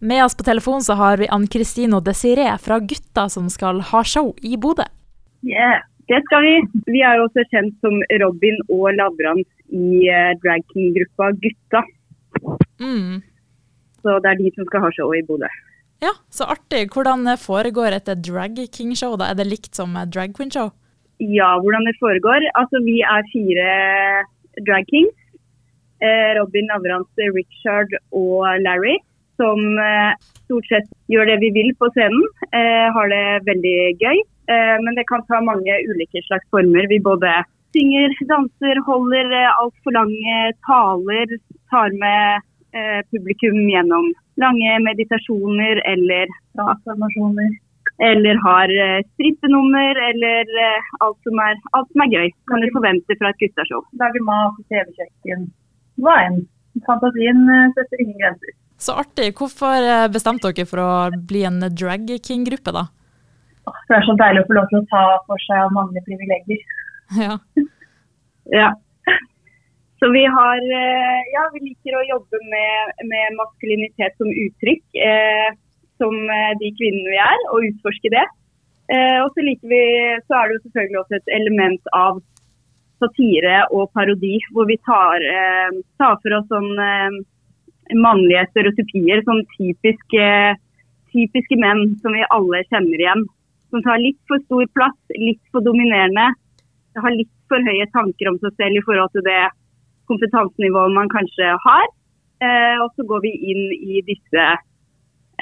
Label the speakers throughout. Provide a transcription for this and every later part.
Speaker 1: Med oss på telefon så har vi Ann-Kristin og Desiree fra Gutta som skal ha show i Bodø.
Speaker 2: Yeah, det skal vi. Vi er jo også kjent som Robin og Lavrans i uh, drag king-gruppa Gutta.
Speaker 1: Mm.
Speaker 2: Så det er de som skal ha show i Bodø.
Speaker 1: Ja, så artig. Hvordan foregår et drag king-show? da? Er det likt som drag queen-show?
Speaker 2: Ja, hvordan det foregår? Altså, vi er fire drag kings. Eh, Robin, Lavrans, Richard og Larry som eh, stort sett gjør det vi vil på scenen. Eh, har det veldig gøy. Eh, men det kan ta mange ulike slags former. Vi både synger, danser, holder altfor lange taler. Tar med publikum gjennom lange meditasjoner eller affirmasjoner. Eller har strippenummer, eller alt som, er, alt som er gøy. Kan du forvente fra et guttashow.
Speaker 3: Lager mat, TV-kjøkken. Hva enn. Fantasien setter ingen grenser.
Speaker 1: Så artig. Hvorfor eh, bestemte dere for å bli en drag king-gruppe, da?
Speaker 3: Det er så deilig å få lov til å ta for seg av mange privilegier.
Speaker 1: Ja.
Speaker 2: ja. Så vi har eh, Ja, vi liker å jobbe med, med maskulinitet som uttrykk. Eh, som eh, de kvinnene vi er, og utforske det. Eh, og så liker vi Så er det jo selvfølgelig også et element av satire og parodi, hvor vi tar, eh, tar for oss sånn mannlige stereotypier, sånn typiske, typiske menn som vi alle kjenner igjen. Som tar litt for stor plass, litt for dominerende. Har litt for høye tanker om seg selv i forhold til det kompetansenivået man kanskje har. Eh, og så går vi inn i disse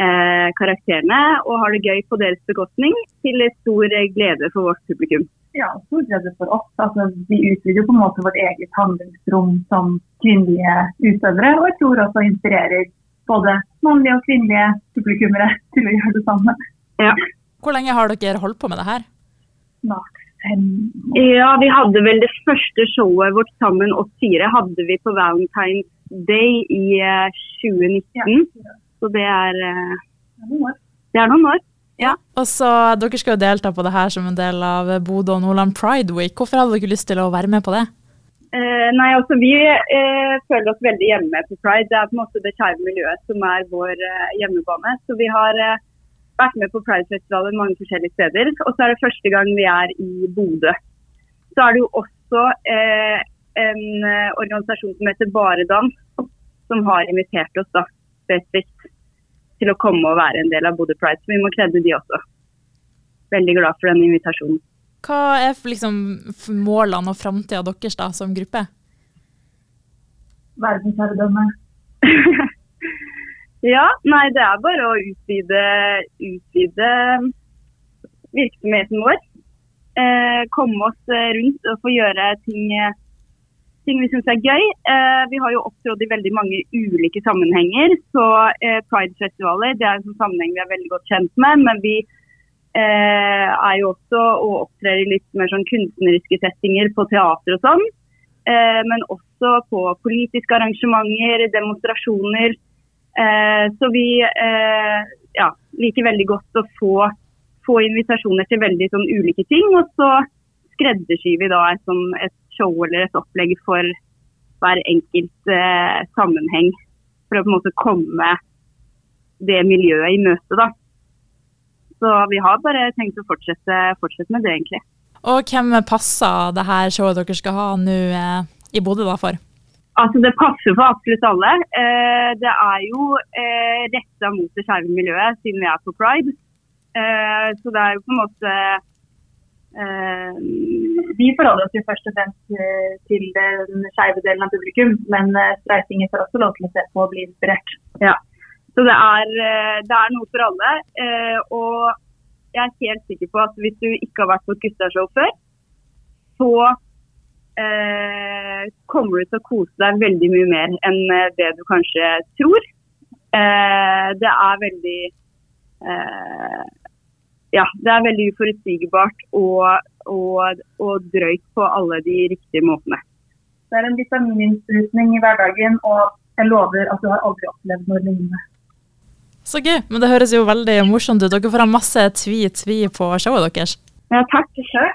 Speaker 2: eh, karakterene og har det gøy på deres bekostning, til stor glede for vårt publikum
Speaker 3: ja, stor glede for oss. Altså, vi utvider på en måte vårt eget handlingsrom som kvinnelige utøvere. Og jeg tror også inspirerer både mannlige og kvinnelige publikummere til å gjøre det samme.
Speaker 2: Ja.
Speaker 1: Hvor lenge har dere holdt på med det her?
Speaker 3: Snart fem
Speaker 2: år. Ja, vi hadde vel det første showet vårt sammen, oss fire, hadde vi på Valentine's Day i 2019. Eh, ja. Så det er,
Speaker 3: uh,
Speaker 2: det er noen år.
Speaker 1: Ja. Og så, Dere skal jo delta på det her som en del av Bodø og Nordland Pride Week. Hvorfor hadde dere lyst til å være med på det?
Speaker 2: Eh, nei, altså Vi eh, føler oss veldig hjemme på Pride. Det er på en måte det kjære miljøet som er vår eh, hjemmebane. Så Vi har eh, vært med på Pride-festivalen mange forskjellige steder. Og så er det første gang vi er i Bodø. Så er det jo også eh, en eh, organisasjon som heter Baredans, som har invitert oss da spesifikt til å komme og være en del av Bodø Pride. Så vi må kredde de også. Veldig glad for den invitasjonen.
Speaker 1: Hva er liksom målene og framtida deres da, som gruppe?
Speaker 3: Verdensherredømme.
Speaker 2: ja, nei det er bare å utvide, utvide virksomheten vår. Eh, komme oss rundt og få gjøre ting ting vi syns er gøy. Eh, vi har jo opptrådt i veldig mange ulike sammenhenger. Så eh, Pride-festivaler det er en sånn sammenheng vi er veldig godt kjent med. Men vi eh, er jo også og opptrer i litt mer sånn kunstneriske settinger på teater og sånn. Men også på politiske arrangementer, demonstrasjoner. Så vi ja, liker veldig godt å få, få invitasjoner til veldig sånn ulike ting. Og så skreddersyr vi da et, sånn, et show eller et opplegg for hver enkelt eh, sammenheng. For å på en måte komme det miljøet i møte, da. Så vi har bare tenkt å fortsette, fortsette med det, egentlig.
Speaker 1: Og hvem passer det her showet dere skal ha nå eh, i Bodø da for?
Speaker 2: Altså Det passer for absolutt alle. Eh, det er jo eh, retta mot det skeive miljøet, siden vi er på pride. Eh, så det er jo på en måte
Speaker 3: Eh, vi forholder oss jo først og fremst eh, til den skeive delen av publikum, men eh, får også lov til å se på og bli inspirert.
Speaker 2: Ja, så det er, det er, noe for alle. Og jeg er helt sikker på at hvis du ikke har vært på et før, så eh, kommer du til å kose deg veldig mye mer enn det du kanskje tror. Eh, det er veldig eh, ja, det er veldig uforutsigbart og, og, og, drøyt på alle de riktige måtene.
Speaker 3: Det er en vitamininnsprutning i hverdagen, og jeg lover at du har aldri opplevd noe lignende.
Speaker 1: Så gøy. Men det høres jo veldig morsomt ut. Dere får ha masse tvi-tvi på showet deres.
Speaker 2: Ja, takk sjøl.